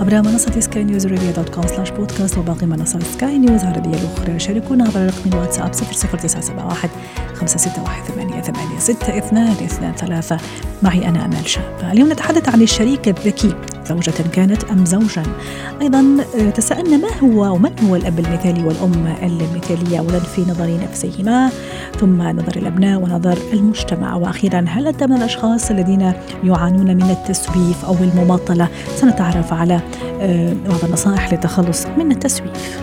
عبر منصة Sky News Radio dot com slash podcast وباقي منصات سكاي نيوز العربية الأخرى شاركونا عبر رقم الواتساب 00971 561 ثلاثة. معي أنا أمال شاب اليوم نتحدث عن الشريك الذكي. زوجة كانت أم زوجا. أيضا تساءلنا ما هو ومن هو الأب المثالي والأم المثالية؟ أولا في نظر نفسيهما ثم نظر الأبناء ونظر المجتمع. وأخيرا هل أنت من الأشخاص الذين يعانون من التسويف أو المماطلة؟ سنتعرف على بعض النصائح للتخلص من التسويف.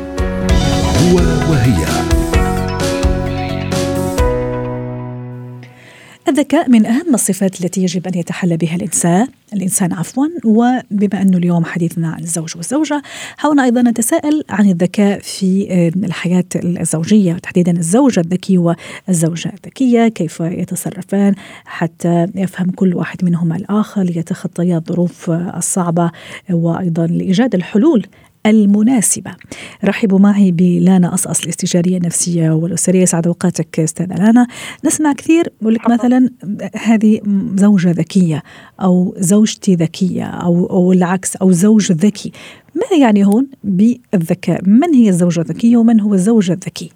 هو وهي. الذكاء من أهم الصفات التي يجب أن يتحلى بها الإنسان الإنسان عفوا. وبما أنه اليوم حديثنا عن الزوج والزوجة حاولنا أيضا نتساءل عن الذكاء في الحياة الزوجية تحديدا الزوجة الذكي والزوجة الذكية كيف يتصرفان حتى يفهم كل واحد منهما الآخر ليتخطيا الظروف الصعبة وأيضا لإيجاد الحلول المناسبة. رحبوا معي بلانا أصأص الاستشارية النفسية والأسرية. سعد أوقاتك أستاذة لانا. نسمع كثير يقول لك مثلا هذه زوجة ذكية أو زوجتي ذكية أو, أو العكس أو زوج ذكي. ما يعني هون بالذكاء؟ من هي الزوجة الذكية ومن هو الزوج الذكي؟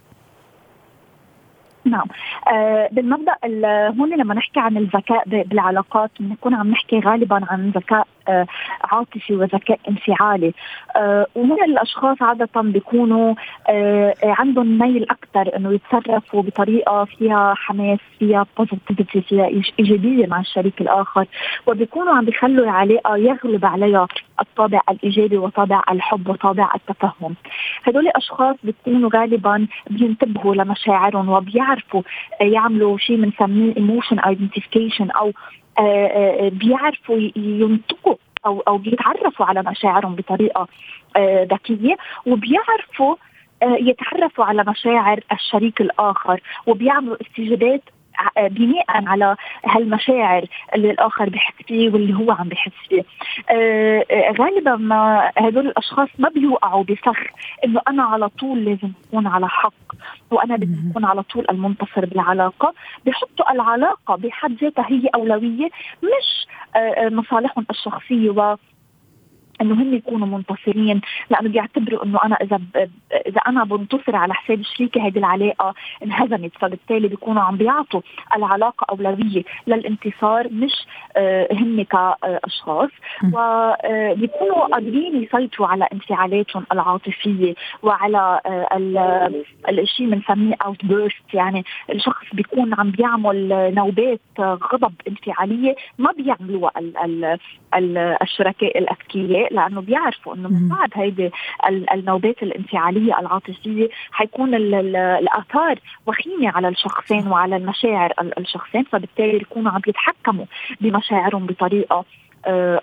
نعم. آه بالمبدأ هون لما نحكي عن الذكاء بالعلاقات بنكون عم نحكي غالبا عن ذكاء عاطفي وذكاء انفعالي. آه ومن الأشخاص عادة بيكونوا آه عندهم ميل أكثر إنه يتصرفوا بطريقة فيها حماس فيها بوزيتيفيتي فيها إيجابية مع الشريك الآخر. وبيكونوا عم بيخلوا العلاقة يغلب عليها الطابع الإيجابي وطابع الحب وطابع التفهم. هدول أشخاص بيكونوا غالبا بينتبهوا لمشاعرهم وبيعرفوا يعملوا شيء بنسميه emotion identification أو بيعرفوا ينطقوا أو أو بيتعرفوا على مشاعرهم بطريقة ذكية وبيعرفوا يتعرفوا على مشاعر الشريك الآخر وبيعملوا استجابات بناء على هالمشاعر اللي الآخر بحس فيه واللي هو عم بحس فيه. آه غالبا ما هدول الأشخاص ما بيوقعوا بفخ إنه أنا على طول لازم أكون على حق وأنا بدي أكون على طول المنتصر بالعلاقة. بحطوا العلاقة بحد ذاتها هي أولوية مش آه مصالحهم الشخصية و إنه هم يكونوا منتصرين. لأنه بيعتبروا إنه أنا إذا ب... إذا أنا بنتصر على حساب شريكي هذه العلاقة انهزمت فبالتالي بيكونوا عم بيعطوا العلاقة أولوية للانتصار مش آه هم كأشخاص. وبيكونوا قادرين يسيطروا على انفعالاتهم العاطفية وعلى آه الشيء بنسميه outburst يعني الشخص بيكون عم بيعمل نوبات غضب انفعالية ما بيعملوها ال... ال... ال... الشركاء الاذكياء لأنه بيعرفوا إنه من بعد هيدي النوبات الانفعالية العاطفية حيكون الآثار وخيمة على الشخصين وعلى المشاعر الشخصين فبالتالي يكونوا عم يتحكموا بمشاعرهم بطريقة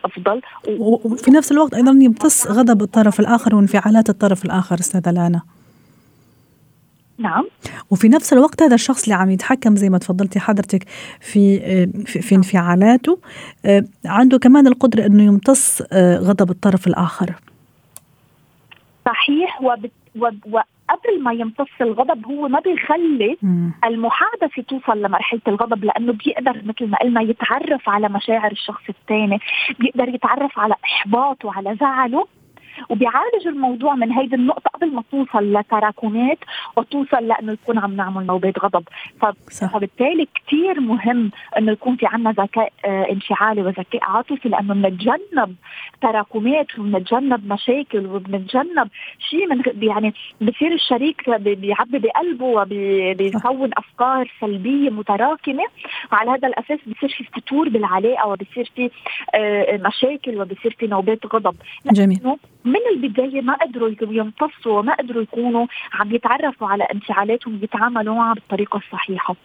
أفضل. وفي نفس الوقت أيضا يمتص غضب الطرف الآخر وانفعالات الطرف الآخر أستاذة لانا. نعم. وفي نفس الوقت هذا الشخص اللي عم يتحكم زي ما تفضلتي حضرتك في في, في انفعالاته عنده كمان القدرة إنه يمتص غضب الطرف الآخر. صحيح. وبت وقبل ما يمتص الغضب هو ما بيخلي المحادثة توصل لمرحلة الغضب لأنه بيقدر مثل ما قلنا يتعرف على مشاعر الشخص الثاني بيقدر يتعرف على إحباطه وعلى زعله. وبيعالج الموضوع من هيدي النقطة قبل ما توصل لتراكمات وتوصل لأنه يكون عم نعمل نوبات غضب. فبالتالي كثير مهم أنه يكون في عنا ذكاء انفعالي وذكاء عاطفي لأنه بنتجنب تراكمات وبنتجنب مشاكل وبنتجنب شيء من يعني بصير الشريك بيعبي بقلبه وبيكون أفكار سلبية متراكمة. وعلى هذا الأساس بصير في فتور بالعلاقة وبصير في مشاكل وبصير في نوبات غضب. جميل. من البداية ما قدروا يمتصوا وما قدروا يكونوا عم يتعرفوا على انفعالاتهم ويتعاملوا معها بالطريقة الصحيحة.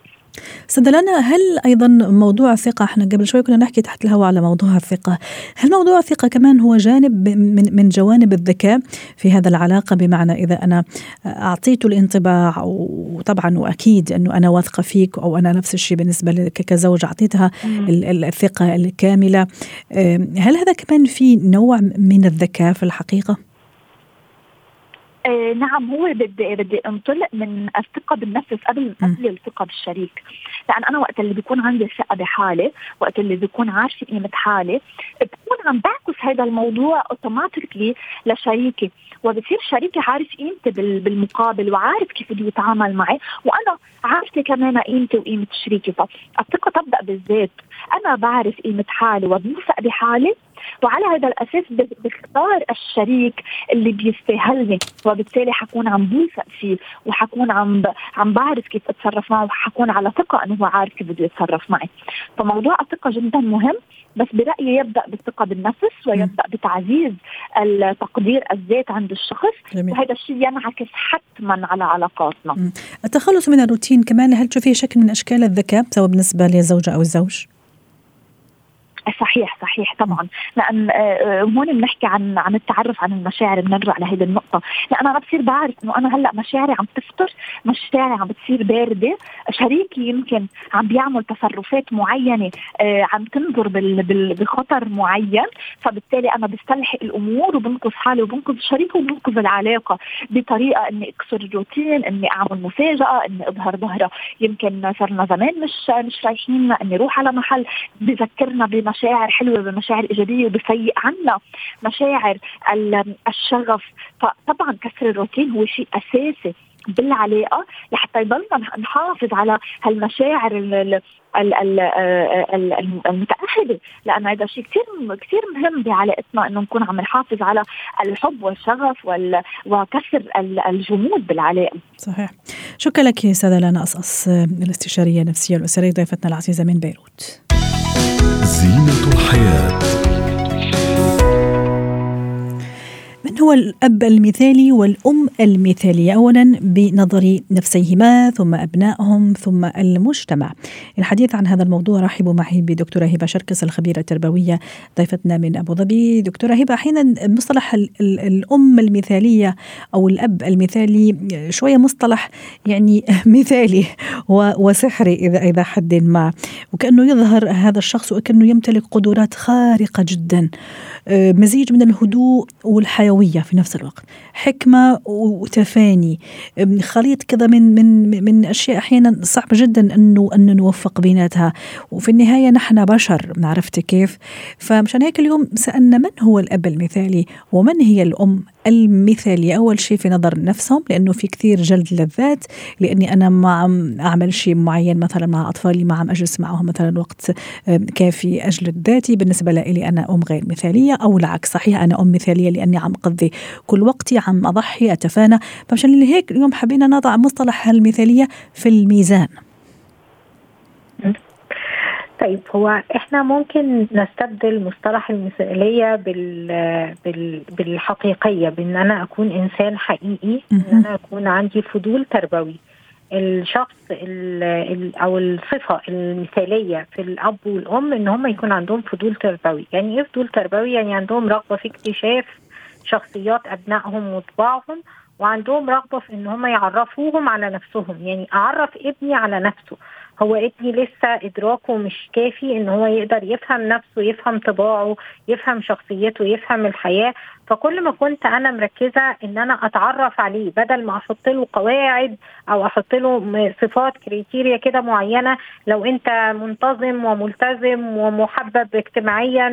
سدلنا هل أيضا موضوع الثقة إحنا قبل شوي كنا نحكي تحت الهواء على موضوع الثقة هل موضوع الثقة كمان هو جانب من من جوانب الذكاء؟ في هذا العلاقة بمعنى إذا أنا اعطيته الانطباع وطبعا وأكيد أنه أنا واثقة فيك أو أنا نفس الشيء بالنسبة لك كزوج أعطيتها الثقة الكاملة هل هذا كمان في نوع من الذكاء في الحقيقة؟ آه نعم هو بدي بدي انطلق من الثقة بالنفس قبل قبل الثقة بالشريك. لأن أنا وقت اللي بيكون عندي ثقة بحالي وقت اللي بيكون عارفه قيمه حالي بكون عم بعكس هذا الموضوع اوتوماتيكلي لشريكي. وبصير شريكي عارف قيمتي بالمقابل وعارف كيف بده يتعامل معي وأنا عارفة كمان قيمتي وقيمة شريكي. فالثقة تبدأ بالذات. أنا بعرف قيمة حالي وبوثق بحالي وعلى هذا الأساس بختار الشريك اللي بيستاهلني. وبالتالي حكون عم بوثق فيه وحكون عم عم بعرف كيف أتصرف معه وحكون على ثقة إنه هو عارف كيف بده يتصرف معي. فموضوع الثقة جدا مهم بس برأيي يبدأ بالثقة بالنفس ويبدأ بتعزيز التقدير الذات عند الشخص جميل. وهذا الشيء ينعكس حتما على علاقاتنا. التخلص من الروتين كمان هل تشوفيه شكل من أشكال الذكاء سواء بالنسبة للزوجة أو الزوج؟ صحيح صحيح طبعا. لأن آه، آه، هون بنحكي عن عن التعرف عن المشاعر بنرجع لهيدي النقطة. لأن أنا بصير بعرف إنه أنا هلأ مشاعري عم تفتر مشاعري عم بتصير باردة. شريكي يمكن عم بيعمل تصرفات معينة آه، عم تنظر بخطر معين. فبالتالي أنا بستلحق الأمور وبنقذ حالي وبنقذ شريكي وبنقذ العلاقة بطريقة إني أكسر الروتين إني أعمل مفاجأة إني أظهر ظهرة. يمكن صرنا زمان مش مش رايحين إني أروح على محل. بذكرنا بمشاعر مشاعر حلوة بمشاعر ايجابيه وبفيق عنا مشاعر الشغف فطبعا كسر الروتين هو شيء أساسي بالعلاقة لحتى يضلنا نحافظ على هالمشاعر المتأهلة لأن هذا شيء كثير كثير مهم بعلاقتنا إنه نكون عم نحافظ على الحب والشغف وكسر الجمود بالعلاقة. صحيح. شكرا لك سادة لنا أصأص الاستشارية النفسية الأسرية ضيفتنا العزيزة من بيروت. زينة الحياة. هو الأب المثالي والأم المثالية. أولا بنظر نفسيهما ثم أبنائهم ثم المجتمع. الحديث عن هذا الموضوع رحبوا معي بدكتورة هبة شركس الخبيرة التربوية ضيفتنا من أبو ظبي. دكتورة هبة أحيانا مصطلح الأم المثالية أو الأب المثالي شوية مصطلح يعني مثالي وسحري إذا إذا حد ما. وكأنه يظهر هذا الشخص وكأنه يمتلك قدرات خارقة جدا. آه، مزيج من الهدوء والحيوية. قوية في نفس الوقت. حكمة وتفاني. خليط كذا من من من أشياء أحيانا صعب جدا أنه أن نوفق بيناتها. وفي النهاية نحن بشر عرفتي كيف. فمشان هيك اليوم سألنا من هو الأب المثالي ومن هي الأم المثالية. أول شيء في نظر نفسهم لأنه في كثير جلد لذات لأني أنا ما عم أعمل شيء معين مثلا مع أطفالي ما عم أجلس معهم مثلا وقت كافي أجلد ذاتي. بالنسبة لي أنا أم غير مثالية أو العكس صحيح أنا أم مثالية لأني عم أقضي كل وقتي عم أضحي أتفانى. فمشان هيك اليوم حبينا نضع مصطلح المثالية في الميزان. طيب هو إحنا ممكن نستبدل مصطلح المثالية بال بال بالحقيقية بإن أنا أكون إنسان حقيقي إن أنا اكون عندي فضول تربوي. الشخص ال أو الصفة المثالية في الأب والأم إن هم يكون عندهم فضول تربوي. يعني إيه فضول تربوي؟ يعني عندهم رغبة في اكتشاف شخصيات أبنائهم وطباعهم وعندهم رغبة في إن هم يعرفوهم على نفسهم. يعني أعرف ابني على نفسه. هو ابني لسه إدراكه مش كافي إن هو يقدر يفهم نفسه يفهم طباعه يفهم شخصيته يفهم الحياة. فكل ما كنت أنا مركزة إن أنا أتعرف عليه بدل ما أحط له قواعد أو أحط له صفات كريتيريا كده معينة لو أنت منتظم وملتزم ومحبب اجتماعيا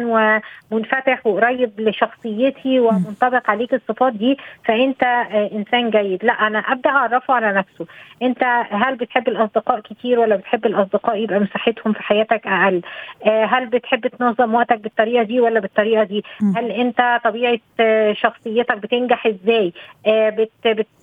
ومنفتح وقريب لشخصيتي ومنطبق عليك الصفات دي فأنت آه، إنسان جيد. لا أنا أبدأ أعرفه على نفسه. أنت هل بتحب الأصدقاء كتير ولا بتحب الأصدقاء يبقى مساحتهم في حياتك أقل. آه، هل بتحب تنظم وقتك بالطريقة دي ولا بالطريقة دي؟ هل أنت طبيعة شخصيتك بتنجح إزاي؟ آه،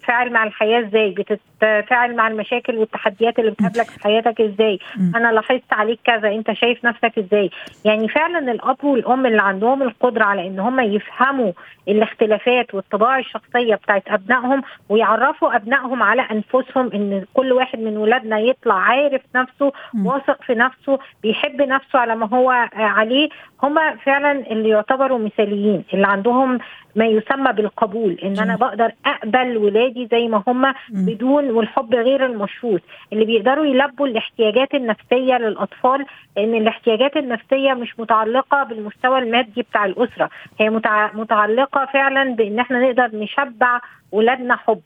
بتتفاعل مع الحياة إزاي؟ بتتفاعل مع المشاكل والتحديات اللي بتقابلك في حياتك إزاي؟ أنا لاحظت عليك كذا أنت شايف نفسك إزاي؟ يعني فعلا الأب والأم اللي عندهم القدرة على إن هم يفهموا الاختلافات والطباع الشخصية بتاعت أبنائهم ابنائهم ويعرفوا أبنائهم على أنفسهم إن كل واحد من ولادنا يطلع عارف نفسه واثق في نفسه بيحب نفسه على ما هو عليه هم فعلا اللي يعتبروا مثاليين اللي عندهم ما يسمى بالقبول إن أنا بقدر أقبل ولادي زي ما هم بدون والحب غير المشروط. اللي بيقدروا يلبوا الاحتياجات النفسية للأطفال لأن الاحتياجات النفسية مش متعلقة بالمستوى المادي بتاع الأسرة. هي متعلقة فعلا بإن إحنا نقدر نشبع ولادنا حب.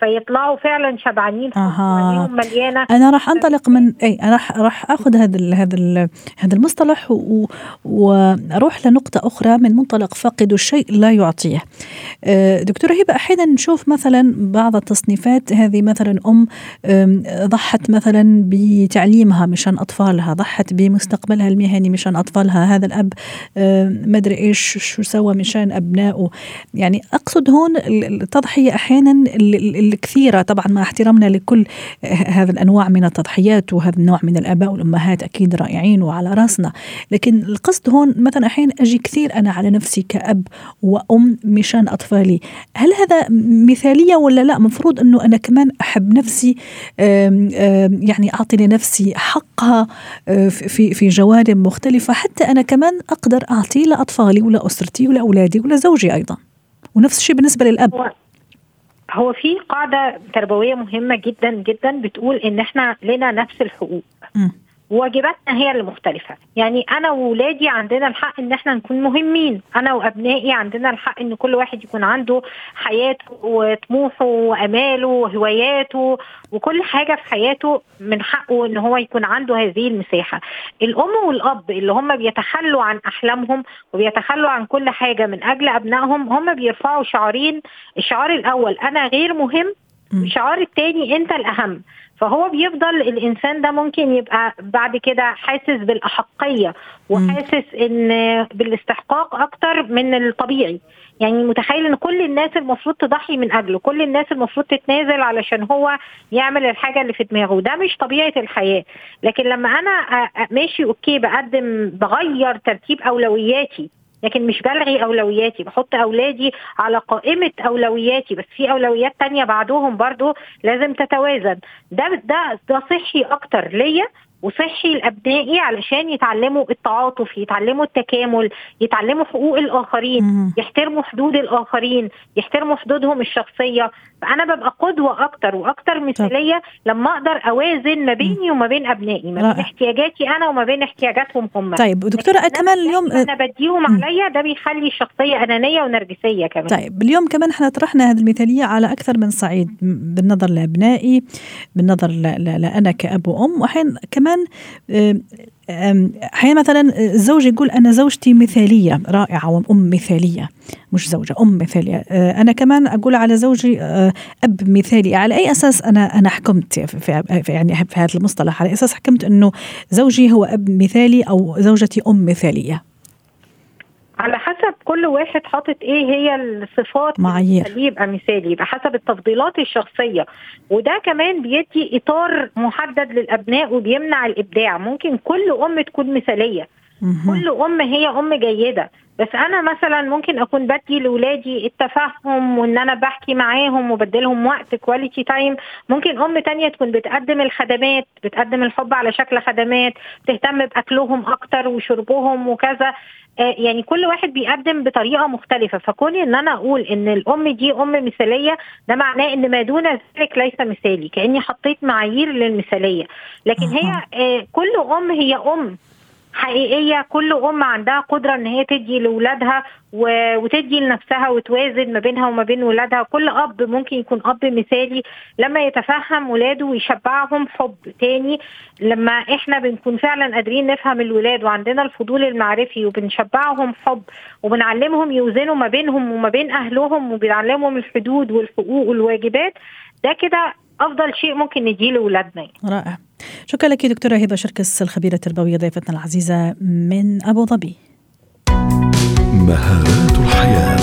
فيطلعوا فعلا شبعانين أها. مليانة. أنا راح أنطلق من أي أنا راح راح آخذ هذا ال هذا ال هذا المصطلح وأروح لنقطة أخرى من منطلق فاقد الشيء لا يعطيه. أه، دكتورة هبة أحيانا نشوف مثلا بعض التصنيفات هذه مثلا أم ضحت مثلا بتعليمها مشان أطفالها ضحت بمستقبلها المهني مشان أطفالها هذا الأب ما أدري إيش شو سوى مشان أبنائه. يعني أقصد هون التضحية أحيانا الكثيرة طبعا مع احترامنا لكل هذا الأنواع من التضحيات وهذا النوع من الآباء والأمهات أكيد رائعين وعلى راسنا. لكن القصد هون مثلا أحيانا أجي كثير أنا على نفسي كأب وأم مشان أطفالي. هل هذا مثالية ولا لا؟ مفروض أنه أنا كمان أحب نفسي يعني أعطي لنفسي حقها في في جوانب مختلفة حتى أنا كمان أقدر أعطي لأطفالي ولأسرتي ولأولادي ولزوجي أيضا. ونفس الشيء بالنسبة للأب. هو في قاعدة تربوية مهمة جدا جدا بتقول إن إحنا لنا نفس الحقوق م. واجباتنا هي اللي مختلفة. يعني أنا وولادي عندنا الحق إن إحنا نكون مهمين. أنا وأبنائي عندنا الحق إن كل واحد يكون عنده حياته وطموحه وأماله وهواياته وكل حاجة في حياته من حقه إن هو يكون عنده هذه المساحة. الأم والأب اللي هم بيتخلوا عن أحلامهم وبيتخلوا عن كل حاجة من أجل أبنائهم هم بيرفعوا شعارين. الشعار الأول أنا غير مهم. الشعار الثاني أنت الأهم. فهو بيفضل الإنسان ده ممكن يبقى بعد كده حاسس بالأحقية وحاسس إن بالاستحقاق أكتر من الطبيعي. يعني متخيل إن كل الناس المفروض تضحي من أجله كل الناس المفروض تتنازل علشان هو يعمل الحاجة اللي في دماغه. ده مش طبيعة الحياة. لكن لما أنا ماشي أوكي بقدم بغير ترتيب أولوياتي لكن مش بلغي أولوياتي بحط أولادي على قائمة أولوياتي بس في أولويات تانية بعدهم برضو لازم تتوازن. ده ده ده صحي أكتر ليا وصحي لابنائي علشان يتعلموا التعاطف يتعلموا التكامل يتعلموا حقوق الآخرين يحترموا حدود الآخرين يحترموا حدودهم الشخصية. فأنا ببقى قدوة أكتر وأكتر مثالية لما أقدر أوازن ما بيني وما بين أبنائي ما بين احتياجاتي أنا وما بين احتياجاتهم هم. طيب دكتورة كمان اليوم أنا بديهم عليا ده بيخلي الشخصيه أنانية ونرجسية كمان. طيب اليوم كمان إحنا طرحنا هذه المثالية على أكثر من صعيد بالنظر لأبنائي بالنظر لأنا كأب وأم وأحيانا كمان أحيانا مثلا الزوج يقول أنا زوجتي مثالية رائعة وأم مثالية مش زوجة أم مثالية. أه، أنا كمان أقول على زوجي أب مثالي. على أي أساس أنا أنا حكمت في يعني في هذا المصطلح؟ على أساس حكمت إنه زوجي هو أب مثالي أو زوجتي أم مثالية. على حسب كل واحد حاطط إيه هي الصفات معايير. اللي يبقى مثالي يبقى حسب التفضيلات الشخصية. وده كمان بيدي إطار محدد للأبناء وبيمنع الإبداع. ممكن كل أم تكون مثالية. كل أم هي أم جيدة. بس أنا مثلا ممكن أكون بدي لاولادي التفهم وإن أنا بحكي معاهم وبديلهم وقت quality time ممكن أم تانية تكون بتقدم الخدمات بتقدم الحب على شكل خدمات تهتم بأكلهم أكتر وشربهم وكذا. آه، يعني كل واحد بيقدم بطريقة مختلفة. فكوني إن أنا أقول إن الأم دي أم مثالية ده معناه إن ما دون ذلك ليس مثالي كأني حطيت معايير للمثالية. لكن هي آه، كل أم هي أم. حقيقية كل ام عندها قدرة إن هي تدي لاولادها وتدي لنفسها وتوازن ما بينها وما بين ولادها. كل أب ممكن يكون أب مثالي لما يتفهم ولاده ويشبعهم حب تاني. لما إحنا بنكون فعلا قادرين نفهم الولاد وعندنا الفضول المعرفي وبنشبعهم حب وبنعلمهم يوزنوا ما بينهم وما بين أهلهم وبنعلمهم الحدود والحقوق والواجبات ده كده أفضل شيء ممكن نديه لاولادنا رائع. شكرا لك دكتورة هبه شركس الخبيرة التربوية ضيفتنا العزيزة من أبو ظبي. مهارات الحياة.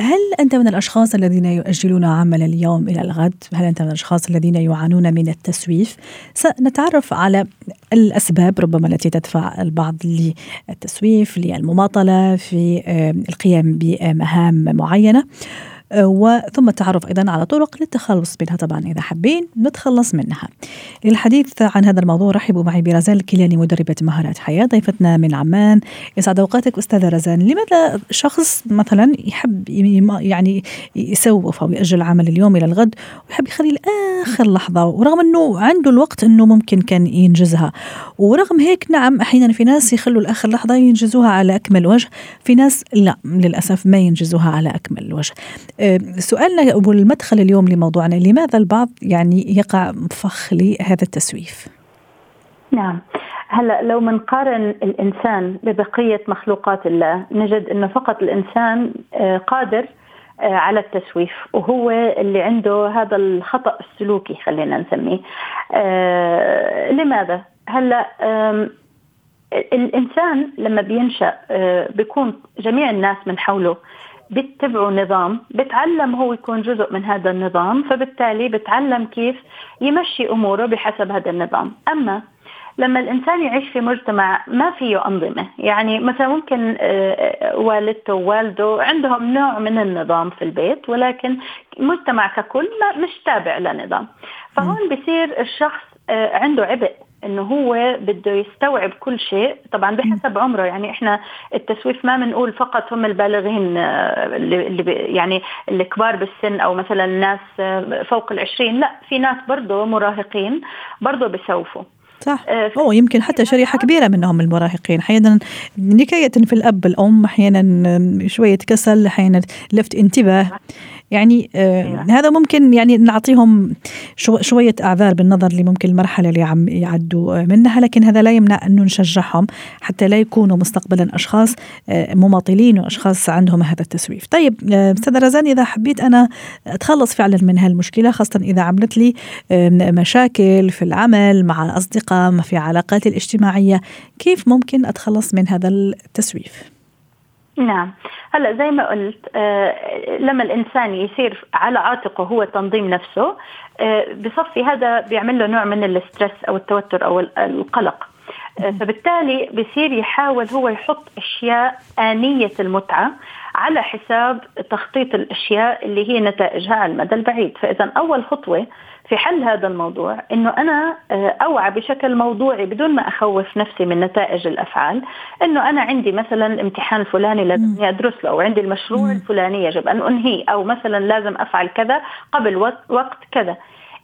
هل أنت من الأشخاص الذين يؤجلون عمل اليوم إلى الغد؟ هل أنت من الأشخاص الذين يعانون من التسويف؟ سنتعرف على الأسباب ربما التي تدفع البعض للتسويف للمماطلة في آه، القيام بمهام معينة. وثم التعرف أيضا على طرق للتخلص منها طبعا إذا حابين نتخلص منها. للحديث عن هذا الموضوع رحبوا معي برزان الكيلاني مدربة مهارات حياة ضيفتنا من عمان. يسعد أوقاتك أستاذة رزان. لماذا شخص مثلا يحب يعني يسوف أو يأجل عمل اليوم إلى الغد ويحب يخلي لآخر لحظة ورغم أنه عنده الوقت أنه ممكن كان ينجزها. ورغم هيك نعم أحيانا في ناس يخلوا لآخر لحظة ينجزوها على أكمل وجه في ناس لا للأسف ما ينجزوها على أكمل وجه. آه، سؤالنا والمدخل اليوم لموضوعنا لماذا البعض يعني يقع فخ لهذا التسويف؟ نعم. هلا لو منقارن الإنسان ببقية مخلوقات الله نجد إنه فقط الإنسان آه، قادر آه، على التسويف وهو اللي عنده هذا الخطأ السلوكي خلينا نسميه. لماذا؟ هلا الإنسان لما بينشأ بيكون جميع الناس من حوله بيتبعوا نظام بتعلم هو يكون جزء من هذا النظام فبالتالي بتعلم كيف يمشي أموره بحسب هذا النظام. أما لما الإنسان يعيش في مجتمع ما فيه أنظمة يعني مثلا ممكن آه، والدته ووالده عندهم نوع من النظام في البيت ولكن المجتمع ككل ما مش تابع لنظام. فهون بصير الشخص آه، عنده عبء. إنه هو بده يستوعب كل شيء. طبعا بحسب عمره يعني إحنا التسويف ما بنقول فقط هم البالغين آه، اللي يعني الكبار بالسن أو مثلا الناس آه، فوق العشرين. لا في ناس برضه مراهقين برضه بسوفوا. صح. آه أوه يمكن حتى شريحة كبيرة منهم المراهقين. أحيانا نكاية في الأب الأم أحيانا شوية كسل أحيانا لفت انتباه. يعني آه أيوة. هذا ممكن يعني نعطيهم شو شوية اعذار بالنظر لممكن المرحلة اللي عم يعدوا منها لكن هذا لا يمنع انه نشجعهم حتى لا يكونوا مستقبلا أشخاص آه مماطلين وأشخاص عندهم هذا التسويف. طيب آه أستاذ رزان إذا حبيت أنا أتخلص فعلا من هالمشكلة خاصة إذا عملت لي مشاكل في العمل مع الاصدقاء في علاقاتي الاجتماعية كيف ممكن أتخلص من هذا التسويف؟ نعم. هلا زي ما قلت آه لما الإنسان يصير على عاتقه هو تنظيم نفسه آه بصفي هذا بيعمل له نوع من الاسترس أو التوتر أو القلق. آه فبالتالي بصير يحاول هو يحط أشياء آنية المتعة على حساب تخطيط الأشياء اللي هي نتائجها على المدى البعيد. فإذا أول خطوة في حل هذا الموضوع إنه أنا آه، أوعى بشكل موضوعي بدون ما أخوف نفسي من نتائج الأفعال إنه أنا عندي مثلا الامتحان الفلاني لازم ادرس له أو عندي المشروع الفلاني يجب أن أنهيه أو مثلا لازم أفعل كذا قبل وقت كذا.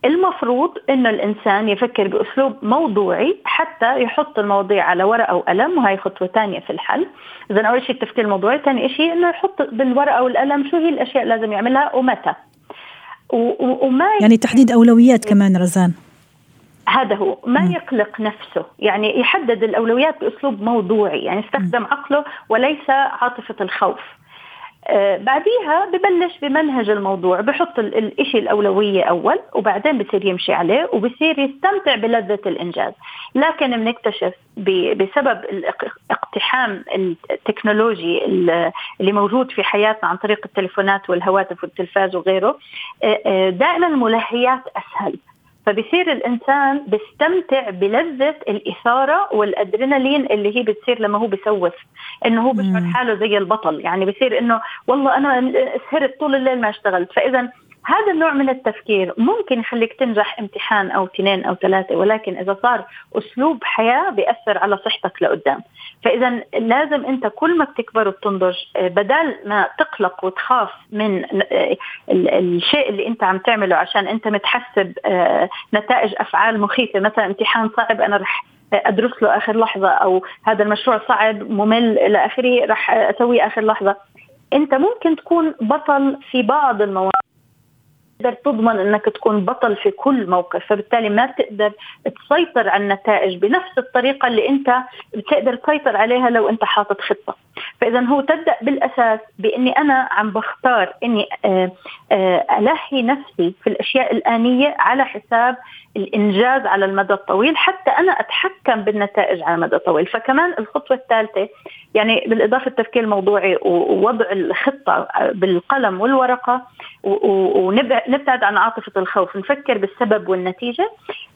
المفروض إنه الإنسان يفكر بأسلوب موضوعي حتى يحط المواضيع على ورقة وقلم وهي خطوة ثانية في الحل. اذا أول شيء التفكير الموضوعي ثاني شيء إنه يحط بالورقة والقلم شو هي الأشياء اللي لازم يعملها ومتى. وما يعني تحديد أولويات كمان رزان. هذا هو. ما يقلق نفسه. يعني يحدد الأولويات بأسلوب موضوعي. يعني يستخدم عقله وليس عاطفة الخوف. بعديها ببلش بمنهج الموضوع بحط الإشي الأولوية أول وبعدين بصير يمشي عليه وبصير يستمتع بلذة الإنجاز. لكن بنكتشف بسبب اقتحام التكنولوجي اللي موجود في حياتنا عن طريق التليفونات والهواتف والتلفاز وغيره آه، آه، دائما الملهيات أسهل. فبصير الإنسان بيستمتع بلذة الإثارة والأدرينالين اللي هي بتصير لما هو بيسوف إنه هو بيشعر حاله زي البطل. يعني بصير إنه والله أنا سهرت طول الليل ما اشتغلت فإذا هذا النوع من التفكير ممكن يخليك تنجح امتحان أو اثنين أو ثلاثة ولكن إذا صار أسلوب حياة بيأثر على صحتك لقدام. فإذا لازم أنت كل ما بتكبر وبتنضج آه، بدل ما تقلق وتخاف من آه، الشيء اللي أنت عم تعمله عشان أنت متحسب آه، نتائج أفعال مخيفة مثلا امتحان صعب أنا رح أدرس له آخر لحظة أو هذا المشروع صعب ممل إلى آخره رح أسويه آخر لحظة. أنت ممكن تكون بطل في بعض المواقف. تقدر تضمن إنك تكون بطل في كل موقف فبالتالي ما تقدر تسيطر على النتائج بنفس الطريقة اللي أنت بتقدر تسيطر عليها لو أنت حاطط خطة. فإذا هو تبدأ بالأساس بإني أنا عم بختار إني آه، آه، الهي نفسي في الأشياء الآنية على حساب الإنجاز على المدى الطويل حتى أنا أتحكم بالنتائج على المدى الطويل. فكمان الخطوة الثالثة يعني بالإضافة للتفكير الموضوعي ووضع الخطة بالقلم والورقة ونبتعد عن عاطفة الخوف نفكر بالسبب والنتيجة.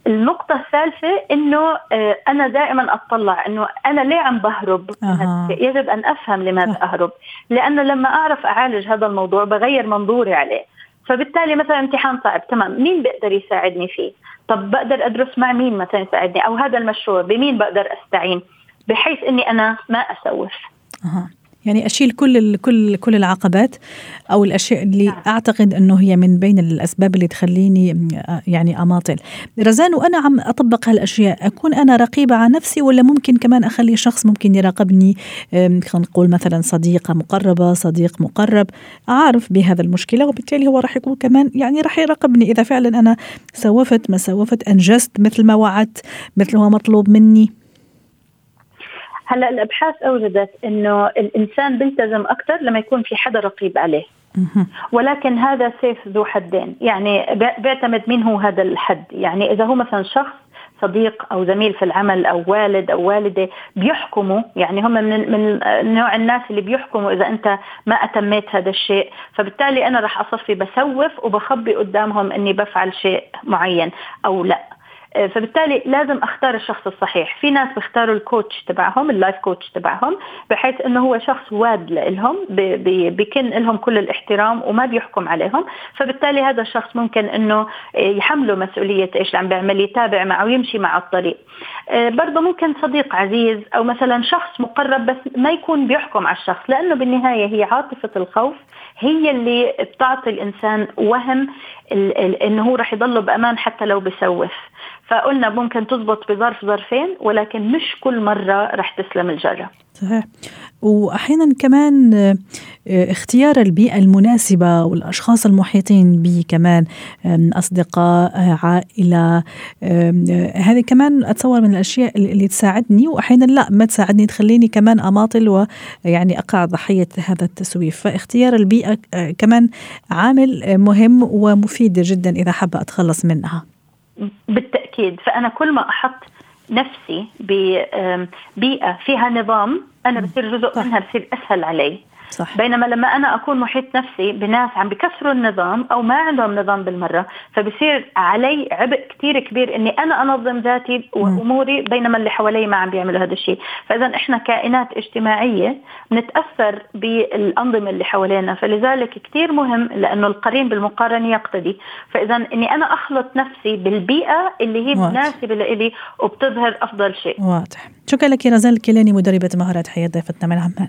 النقطة الثالثة إنه آه، أنا دائما أطلع إنه أنا ليه عم بهرب؟ أه. يجب أن أفهم لماذا أهرب. لأنه لما أعرف أعالج هذا الموضوع بغير منظوري عليه. فبالتالي مثلا امتحان صعب تمام مين بيقدر يساعدني فيه؟ طب بقدر أدرس مع مين مثلا يساعدني؟ أو هذا المشروع بمين بقدر أستعين؟ بحيث إني أنا ما أسوف. أه. يعني أشيل كل كل كل العقبات أو الأشياء اللي نعم. أعتقد أنه هي من بين الأسباب اللي تخليني يعني أماطل. رزان وأنا عم أطبق هالأشياء أكون أنا رقيبة على نفسي ولا ممكن كمان أخلي شخص ممكن يراقبني؟ خلينا نقول مثلا صديقة مقربة صديق مقرب أعرف بهذا المشكلة وبالتالي هو راح يكون كمان يعني راح يراقبني. إذا فعلا أنا سوفت ما سوفت أنجزت مثل ما وعدت مثل ما مطلوب مني. هلا الأبحاث أوجدت إنه الإنسان بيلتزم أكثر لما يكون في حدا رقيب عليه. ولكن هذا سيف ذو حدين. يعني بيعتمد مين هو هذا الحد. يعني إذا هو مثلا شخص صديق أو زميل في العمل أو والد أو والدة بيحكموا. يعني هم من من نوع الناس اللي بيحكموا إذا أنت ما أتميت هذا الشيء. فبالتالي أنا راح أصفي بسوف وبخبي قدامهم إني بفعل شيء معين أو لا. فبالتالي لازم أختار الشخص الصحيح. في ناس بيختاروا ال coach تبعهم ال life coach تبعهم بحيث إنه هو شخص واد لهم بكن لهم كل الاحترام وما بيحكم عليهم. فبالتالي هذا الشخص ممكن إنه يحمله مسؤولية إيش اللي عم بيعمل يتابع معه ويمشي مع الطريق. آه، برضه ممكن صديق عزيز أو مثلا شخص مقرب بس ما يكون بيحكم على الشخص لأنه بالنهاية هي عاطفة الخوف هي اللي بتعطي الإنسان وهم إنه هو رح يضله بأمان حتى لو بسوف. فقلنا ممكن تزبط بظرف ظرفين ولكن مش كل مرة رح تسلم الجرة. صحيح. واحيانا كمان آه، اختيار البيئة المناسبة والأشخاص المحيطين بي كمان أصدقاء عائلة هذه كمان أتصور من الأشياء اللي تساعدني واحيانا لا ما تساعدني تخليني كمان أماطل ويعني أقع ضحية هذا التسويف. فاختيار البيئة آه، كمان عامل مهم ومفيد جدا إذا حابة أتخلص منها. بالتأكيد. فأنا كل ما أحط نفسي ببيئه فيها نظام أنا بصير جزء منها بصير أسهل علي. صح. بينما لما أنا أكون محيط نفسي بناس عم بكسروا النظام أو ما عندهم نظام بالمرة فبصير علي عبء كثير كبير إني أنا أنظم ذاتي وأموري بينما اللي حوالي ما عم بيعملوا هذا الشيء. فاذا إحنا كائنات اجتماعية بنتاثر بالأنظمة اللي حوالينا فلذلك كثير مهم لأنه القرين بالمقارنة يقتدي فاذا إني أنا أخلط نفسي بالبيئة اللي هي مناسبة لإلي وبتظهر أفضل شيء. واضح. شكرا لك رزال الكيلاني مدربة مهارات حياة ضيفتنا من عمان